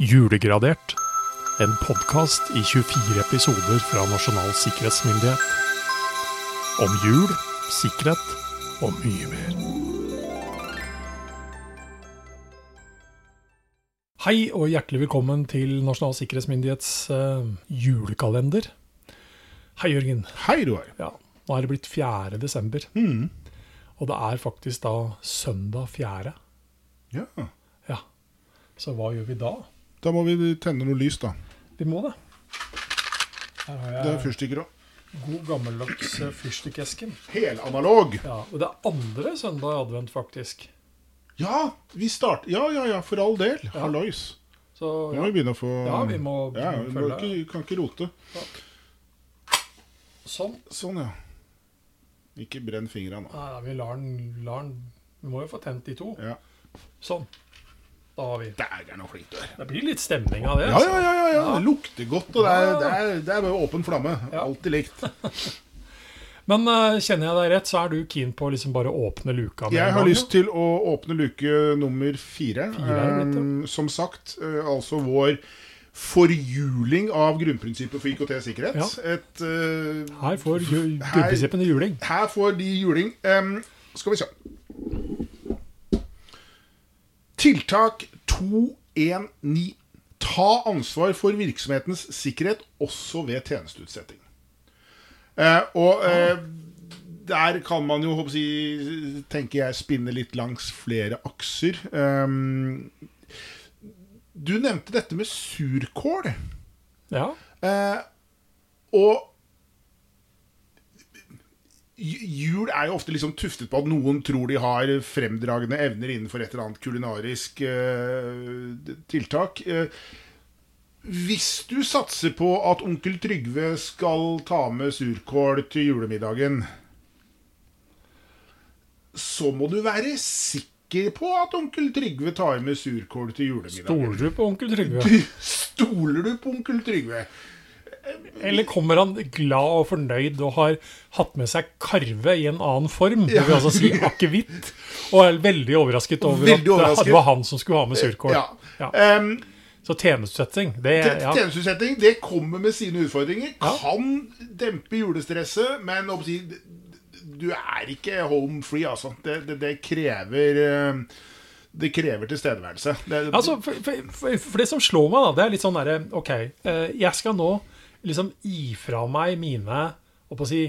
Julegradert. En podkast i 24 episoder fra Nasjonal sikkerhetsmyndighet. Om jul, sikkerhet og mye mer. Hei og hjertelig velkommen til Nasjonal sikkerhetsmyndighets eh, julekalender. Hei, Jørgen. Hei, Roar. Ja, nå er det blitt 4. desember. Mm. Og det er faktisk da søndag 4. Ja. Ja. Så hva gjør vi da? Da må vi tenne noe lys, da. Vi må det. Her har Det er jeg fyrstikker òg. god gammeldags eh, fyrstikkesken. Helanalog. Ja, og det er andre søndag i advent, faktisk. Ja, vi starter Ja, ja, ja, for all del. Hallois. Så Nå må ja, vi begynne å få ja vi må Ja, vi må følge ikke, kan ikke rote. Sånn. Sånn, ja. Ikke brenn fingrene. Nei, nei, vi lar den, lar den Vi må jo få tent de to. Ja. Sånn. Da har vi Dægeren og flink du er. Det blir litt stemning av det. Ja, ja, ja, ja, ja. Ja. Det lukter godt, og det er, det er, det er bare åpen flamme. Alltid likt. Men eh, kjenner jeg deg rett, så er du keen på å liksom bare åpne luka med Jeg har lyst til å åpne luke nummer fire. Fire. Eh, Som sagt, eh, altså vår forhjuling av grunnprinsippet for IKT-sikkerhet. Ja. Et eh. Her får grunnprinsippene juling. Her får de juling. Um, skal vi se. Tiltak 219. Ta ansvar for virksomhetens sikkerhet også ved tjenesteutsetting. Eh, og eh, der kan man jo, håper jeg, tenker jeg, spinne litt langs flere akser. Eh, du nevnte dette med surkål. Ja. Eh, og jul er jo ofte liksom tuftet på at noen tror de har fremdragende evner innenfor et eller annet kulinarisk uh, tiltak. Eh, hvis du satser på at onkel Trygve skal ta med surkål til julemiddagen, så må du være sikker på at onkel Trygve tar med surkål til julemiddagen. Stoler du på onkel Trygve? Du, stoler du på onkel Trygve? Eller kommer han glad og fornøyd og har hatt med seg karve i en annen form, det vil altså si akevitt, og er veldig overrasket over Veldig at det var han som skulle ha med surkål? Ja. Ja. Um, Så tjenesteutsetting, det ja. Tjenesteutsetting det kommer med sine utfordringer. Kan dempe julestresset, men du er ikke home free, altså. Det, det, det krever Det krever tilstedeværelse. Det, Altså, for, for, for, for det som slår meg, da, det er litt sånn derre OK, eh, jeg skal nå liksom ifra meg mine på å si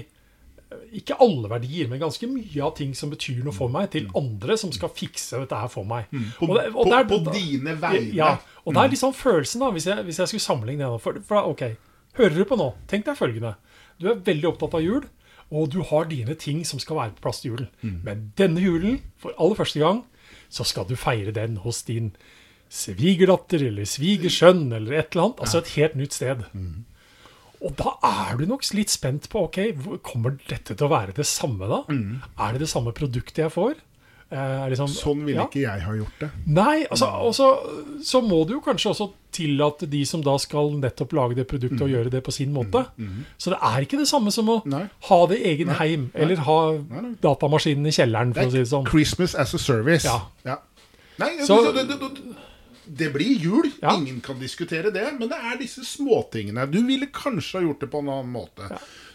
ikke alle verdier, men ganske mye av ting som betyr noe for meg, til andre som skal fikse dette her for meg. Mm. På, Og det- og på, der- på dine vegne. Ja, og det er sånn følelsen, da, hvis jeg, hvis jeg skulle sammenligne det. For, for ok, hører du på nå? Tenk deg følgende. Du er veldig opptatt av jul, og du har dine ting som skal være på plass til julen. Men denne julen, for aller første gang, så skal du feire den hos din svigerdatter eller svigersønn eller et eller annet. Altså et helt nytt sted. Og da er du nok litt spent på ok, kommer dette til å være det samme da? Er det det samme produktet jeg får? Liksom- Sånn ville Ja. ikke jeg ha gjort det. Nei, altså, og så- så må du jo kanskje også tillate de som da skal nettopp lage det produktet, og gjøre det på sin måte. Så det er ikke det samme som å Nei. ha det i egen heim, eller ha nei. datamaskinen i kjelleren, for å si det sånn. Christmas as a service. Ja. Nei, Så- det, det, det, det blir jul. Ja. Ingen kan diskutere det. Men det er disse småtingene. Du ville kanskje ha gjort det på en annen måte.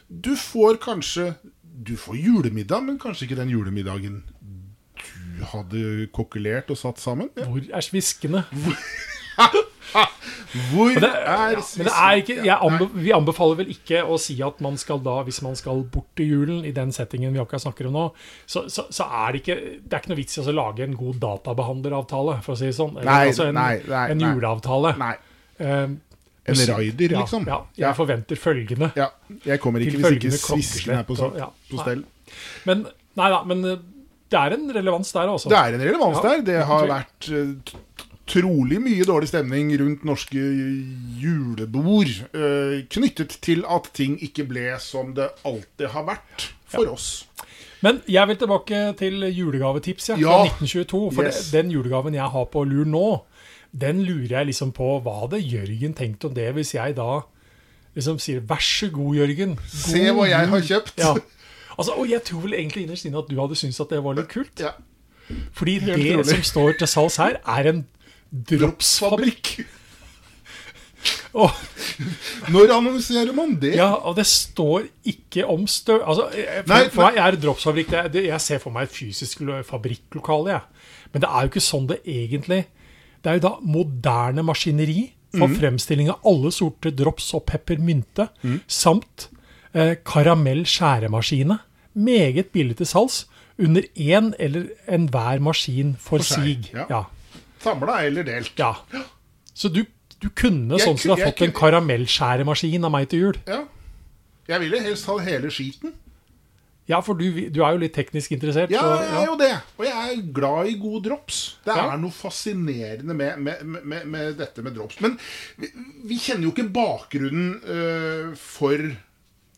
Du får kanskje Du får julemiddag, men kanskje ikke den julemiddagen du hadde kokkelert og satt sammen. Ja. Hvor er sviskene? Hvor Men det, er ja, ikke, jeg anbe, vi anbefaler vel ikke å si at man skal da, hvis man skal bort til julen i den settingen vi akkurat snakker om nå, så, så, så er det ikke det er ikke noe vits i å lage en god databehandleravtale, for å si det sånn. Eller, Nei, altså en, nei, nei, en juleavtale. Nei. Eh, En raider, liksom. Ja, jeg forventer følgende. Ja, jeg kommer ikke hvis ikke svisken er på, så, ja, på stell. Men nei da, men eh, det er en relevans der, altså. Det er en relevans Ja, der. Det har vært eh, t- trolig mye dårlig stemning rundt norske julebord eh, knyttet til at ting ikke ble som det alltid har vært for oss. Men jeg vil tilbake til julegavetips ja, fra Ja. 1922. For Yes. den julegaven jeg har på lur nå, den lurer jeg liksom på Hva hadde Jørgen tenkt om det hvis jeg da liksom sier 'vær så god, Jørgen'. God Se hva jeg har kjøpt. Ja. Altså, og jeg tror vel egentlig innerst inne at du hadde syntes at det var litt kult. Ja. Fordi det som står til salgs her, er en dropsfabrikk. Og, Når annonserer man det? ja, og det står ikke om støv... Altså, for, Nei, for meg er dropsfabrikk det, det, Jeg ser for meg et fysisk lo- fabrikklokale, jeg. Men det er jo ikke sånn det egentlig Det er jo da moderne maskineri for Mhm. fremstilling av alle sorter drops og peppermynte, mynte, samt eh, karamell skjæremaskine. Meget billig til salgs. Under én eller enhver maskin for, For seg, sig. ja. Ja. Samla eller delt? ja. Så du, du kunne Jeg sånn som du har fått en karamellskjæremaskin av meg til jul. Ja. Jeg ville helst ha hele skiten. Ja, for du, du er jo litt teknisk interessert. Ja, jeg er jo det. Og jeg er glad i god drops. Det Ja. er noe fascinerende med, med, med, med dette med drops. Men vi, vi kjenner jo ikke bakgrunnen øh, for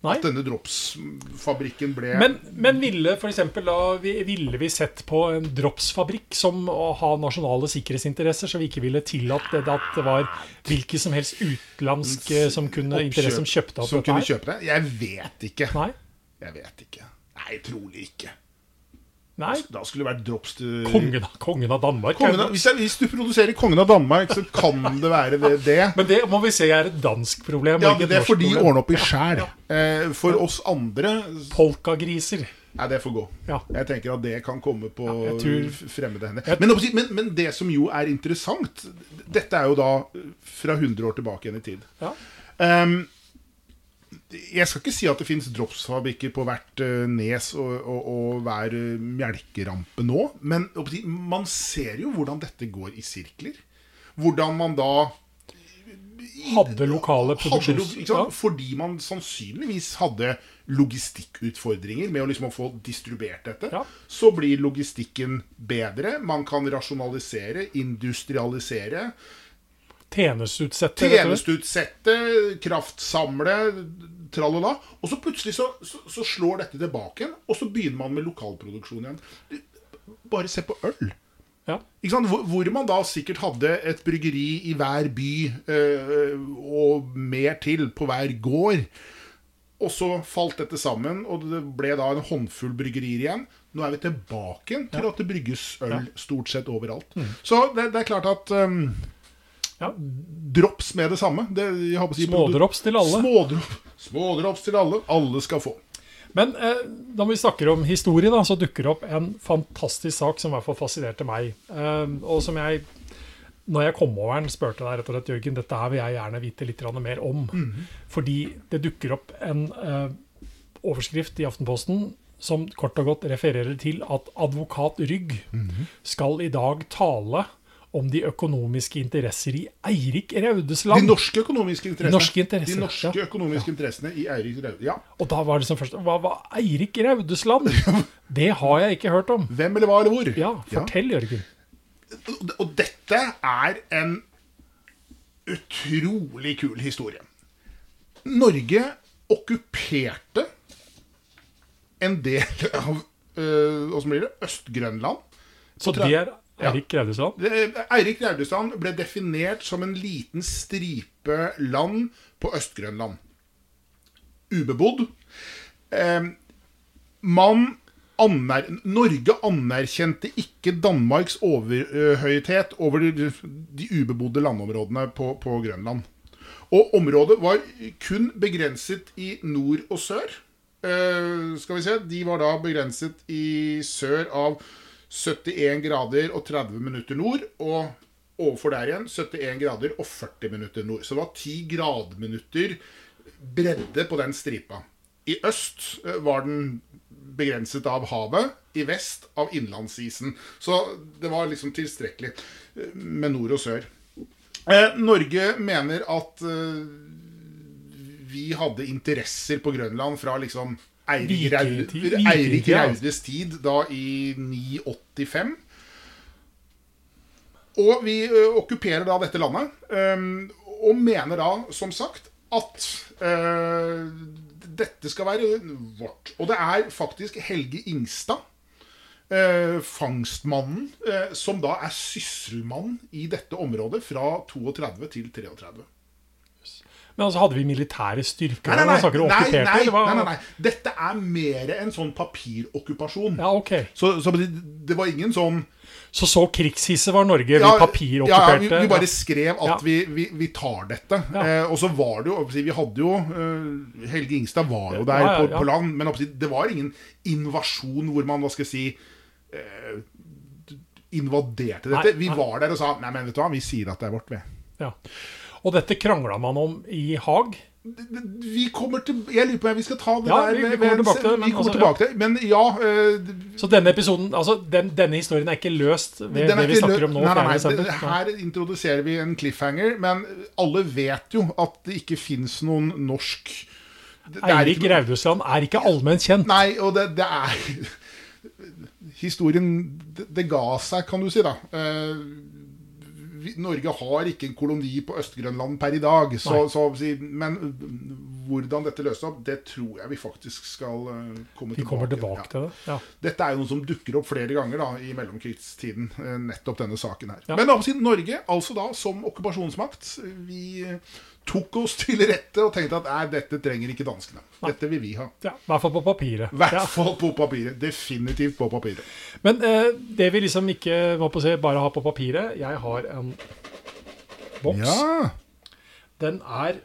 Nei. at denne dropsfabrikken ble Men, men ville for eksempel da, ville vi sett på en dropsfabrikk som å ha nasjonale sikkerhetsinteresser, så vi ikke ville tillatt det, at det var hvilken som helst utenlandsk som kunne interesse som kjøpte opp som dette kunne kjøpe det? Jeg vet ikke. Nei. Jeg vet ikke. Nei, trolig ikke. Nei. Da skulle det vært drops til Kongen, kongen av Danmark. Kongen av, hvis, jeg, hvis du produserer Kongen av Danmark, så kan det være det. det. Men det må vi se er et dansk problem. Ja, Det er fordi de ordner ordne opp i sjæl. Eh, for oss andre Polkagriser. Nei, det får gå. Ja. Jeg tenker at det kan komme på Ja, tror- fremmede hender. Men, men, men det som jo er interessant Dette er jo da fra 100 år tilbake igjen i tid. Ja. Ehm, jeg skal ikke si at det fins dropsfabrikker på hvert eh, nes og, og, og hver eh, melkerampe nå, men man ser jo hvordan dette går i sirkler. Hvordan man da Hadde lokale produksjons... Fordi man sannsynligvis hadde logistikkutfordringer med å liksom å få distribuert dette. Ja. Så blir logistikken bedre. Man kan rasjonalisere, industrialisere. Tjenesteutsette. Tjenesteutsette, kraftsamle, tralala. Og så plutselig så, så, så slår dette tilbake igjen, og så begynner man med lokalproduksjon igjen. Bare se på øl. Ja. Hvor, hvor man da sikkert hadde et bryggeri i hver by, øh, og mer til på hver gård. Og så falt dette sammen, og det ble da en håndfull bryggerier igjen. Nå er vi tilbake til til at det brygges øl Mm. stort sett overalt. Så det, det er klart at um, Ja. drops med det samme. Det, si- Smådrops til alle. Smådrops, smådrops til alle. Alle skal få. Men eh, når vi snakker om historie, da, så dukker det opp en fantastisk sak som i hvert fall fascinerte meg. Eh, og som jeg, når jeg kom over den, spurte deg rett og slett, Jørgen, dette her vil jeg gjerne vite litt mer om. Fordi det dukker opp en eh, overskrift i Aftenposten som kort og godt refererer til at advokat Rygg skal i dag tale om de økonomiske interesser i Eirik De norske økonomiske interessene. norske interesser, De norske ja. økonomiske interessene i Eirik Raude. Ja. Og da var det som først Hva var Eirik Raudesland? Det har jeg ikke hørt om. Hvem eller hva eller hvor? Ja, fortell, Jørgen. Og- dette er en utrolig kul historie. Norge okkuperte en del av øh, Hva som blir det? Øst-Grønland. Så det er Eirik Raudesland? Eirik Raudesland ble definert som en liten stripe land på Øst-Grønland. Ubebodd. Eh, man aner, Norge anerkjente ikke Danmarks overhøyhet over de, de ubebodde landområdene på, på Grønland. Og området var kun begrenset i nord og sør. Eh, skal vi se, De var da begrenset i sør av 71 grader og 30 minutter nord. Og overfor der igjen 71 grader og 40 minutter nord. Så det var 10 gradminutter bredde på den stripa. I øst eh, var den begrenset av havet, i vest av innlandsisen. Så det var liksom tilstrekkelig eh, med nord og sør. Eh, Norge mener at vi hadde interesser på Grønland fra liksom Eirik. Raudes tid, da i 985. Og vi ø, okkuperer da dette landet, ø, og mener da, som sagt, at ø, dette skal være vårt. Og det er faktisk Helge Ingstad, øh, fangstmannen, som da er sysselmann i dette området fra 32 til 33. Men altså, hadde vi militære styrker? Nei, nei, nei, nei, nei, nei, nei, nei. Dette er mer en sånn papirokkupasjon. Ja, ok. Så, så det, det var ingen sånn Så så krigshisse var Norge, vi papirokkuperte? ja, vi, vi bare skrev at Ja. vi, vi, vi tar dette. Ja. Eh, og så var det jo Vi hadde jo eh, Helge Ingstad var jo der Ja, ja, på, ja. på land, men det var ingen invasjon hvor man, hva skal jeg si eh, invaderte dette. Vi var der og sa Nei, men vet du hva, vi sier at det er vårt, vi. Ja. Og dette krangla man om i Haag. Vi kommer til Jeg lurer på om vi skal ta det Ja, der vi- vi kommer tilbake til det, men altså, tilbake til. Men ja øh, Så denne episoden, altså den, denne historien er ikke løst ved det vi snakker om nå. Nei, nei, 4. nei, det- Her introduserer vi en cliffhanger, men alle vet jo at det ikke fins noen norsk Eirik ikke er ikke allment kjent. Nei, og det, det er Historien det, ga seg, kan du si, da. Vi, Norge har ikke en koloni på Øst-Grønland per i dag. Så, så, men hvordan dette løser opp, det tror jeg vi faktisk skal komme komme Vi tilbake kommer til. tilbake Ja. til det. Ja. Dette er jo noe som dukker opp flere ganger da, i mellomkrigstiden. eh, Nettopp denne saken her. Ja. Men da, siden Norge, altså da som okkupasjonsmakt, vi tok oss til rette og tenkte at nei, dette trenger ikke danskene. Dette vil vi ha. ja, I hvert fall på papiret. I hvert Ja. fall på papiret. Definitivt på papiret. Men eh, det vi liksom ikke må på å bare har på papiret Jeg har en boks. Ja, Den er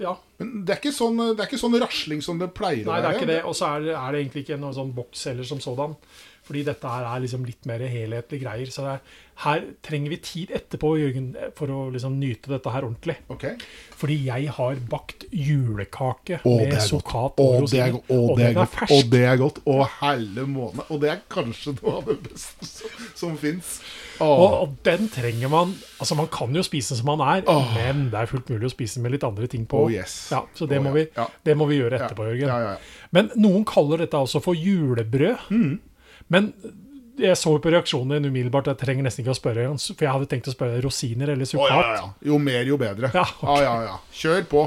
Ja, Men det er ikke sånn, det er ikke sånn rasling som det pleier nei, å det er ikke det. Og så er, det- er det egentlig ikke noen sånn boks heller som sådan. Fordi dette her er liksom litt mer helhetlige greier. Så er, her trenger vi tid etterpå, Jørgen, for å liksom nyte dette her ordentlig. Okay. Fordi jeg har bakt julekake Å, med sukkat og det er, rosiner. Og, Og det er godt. Og det er godt. Å, helle måne. Og det er kanskje noe av det beste som, som fins. Og, og den trenger man Altså Man kan jo spise som man er, Åh. men det er fullt mulig å spise med litt andre ting på. Oh, yes. ja, så det, oh, må ja. vi, det må vi gjøre etterpå, Jørgen. Ja, ja, ja. Men noen kaller dette altså for julebrød. Mm. Men jeg så på reaksjonen din umiddelbart jeg trenger nesten ikke å spørre, for jeg hadde tenkt å spørre rosiner eller Å, sukkat. ja, ja. Jo mer, jo bedre. Ja, ja, ja, ja. Kjør på.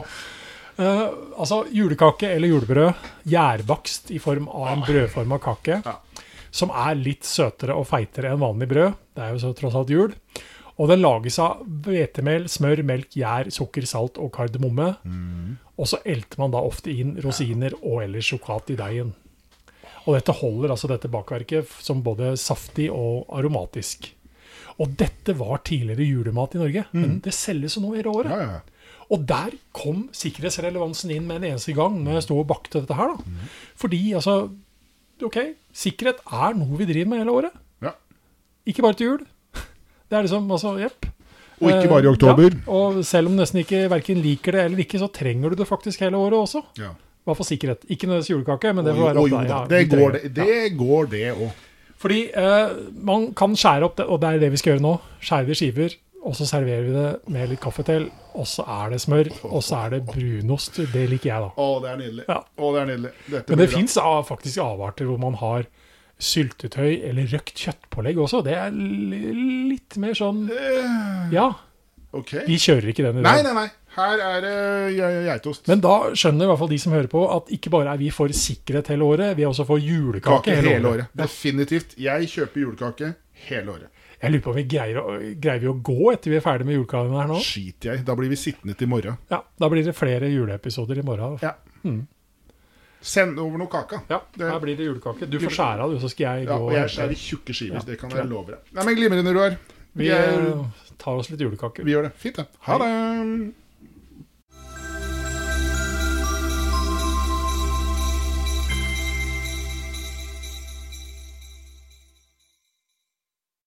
Uh, altså julekake eller julebrød, gjærbakst i form av en brødforma kake, Ja. som er litt søtere og feitere enn vanlig brød. Det er jo så tross alt jul. Og den lages av hvetemel, smør, melk, gjær, sukker, salt og kardemomme. Og så elter man da ofte inn rosiner og eller sjokolade i deigen. Og dette holder altså dette bakverket som både saftig og aromatisk. Og dette var tidligere julemat i Norge, men det selges jo nå hele året. Ja, ja. Og der kom sikkerhetsrelevansen inn med en eneste gang når jeg sto og bakte dette her. da. Fordi altså Ok, sikkerhet er noe vi driver med hele året. ja. Ikke bare til jul. Det er liksom altså, jepp. Og ikke Eh, bare i oktober. Ja, og selv om nesten ikke verken liker det eller ikke, så trenger du det faktisk hele året også. Ja. Hvert fall sikkerhet. Ikke nødvendigvis julekake, men det får være opp deg. Ja, Det går, det, det går, det òg. fordi eh, man kan skjære opp det, og det er det vi skal gjøre nå. Skjære det i skiver, og så serverer vi det med litt kaffe til. Og så er det smør, og så er det brunost. Det liker jeg, da. Å, det er nydelig. Ja. Å, det er nydelig. Dette Men det fins faktisk avarter hvor man har syltetøy eller røkt kjøttpålegg også. Det er litt mer sånn Eh, Ja, Okay. vi kjører ikke den i dag. Nei, nei, nei. Her er det ge- geitost. Men da skjønner i hvert fall de som hører på, at ikke bare er vi for sikkerhet hele året, vi er også for julekake Kake hele, hele året. året. Definitivt. Jeg kjøper julekake hele året. Jeg lurer på om vi greier, å, greier vi å gå etter vi er ferdig med julekaken her nå? Skiter jeg. Da blir vi sittende til i morgen. Ja, Da blir det flere juleepisoder i morgen. Ja. Send over noe kake. Ja, Det- her blir det julekake. Du får skjære av, du, så skal jeg Ja, gå og og jeg skjærer tjukke skiver. Ja, det kan jeg love deg. Nei, men Glimrende, Roar. Vi Vi, er- eh, tar oss litt julekake. vi gjør det. Fint, det. Ha det.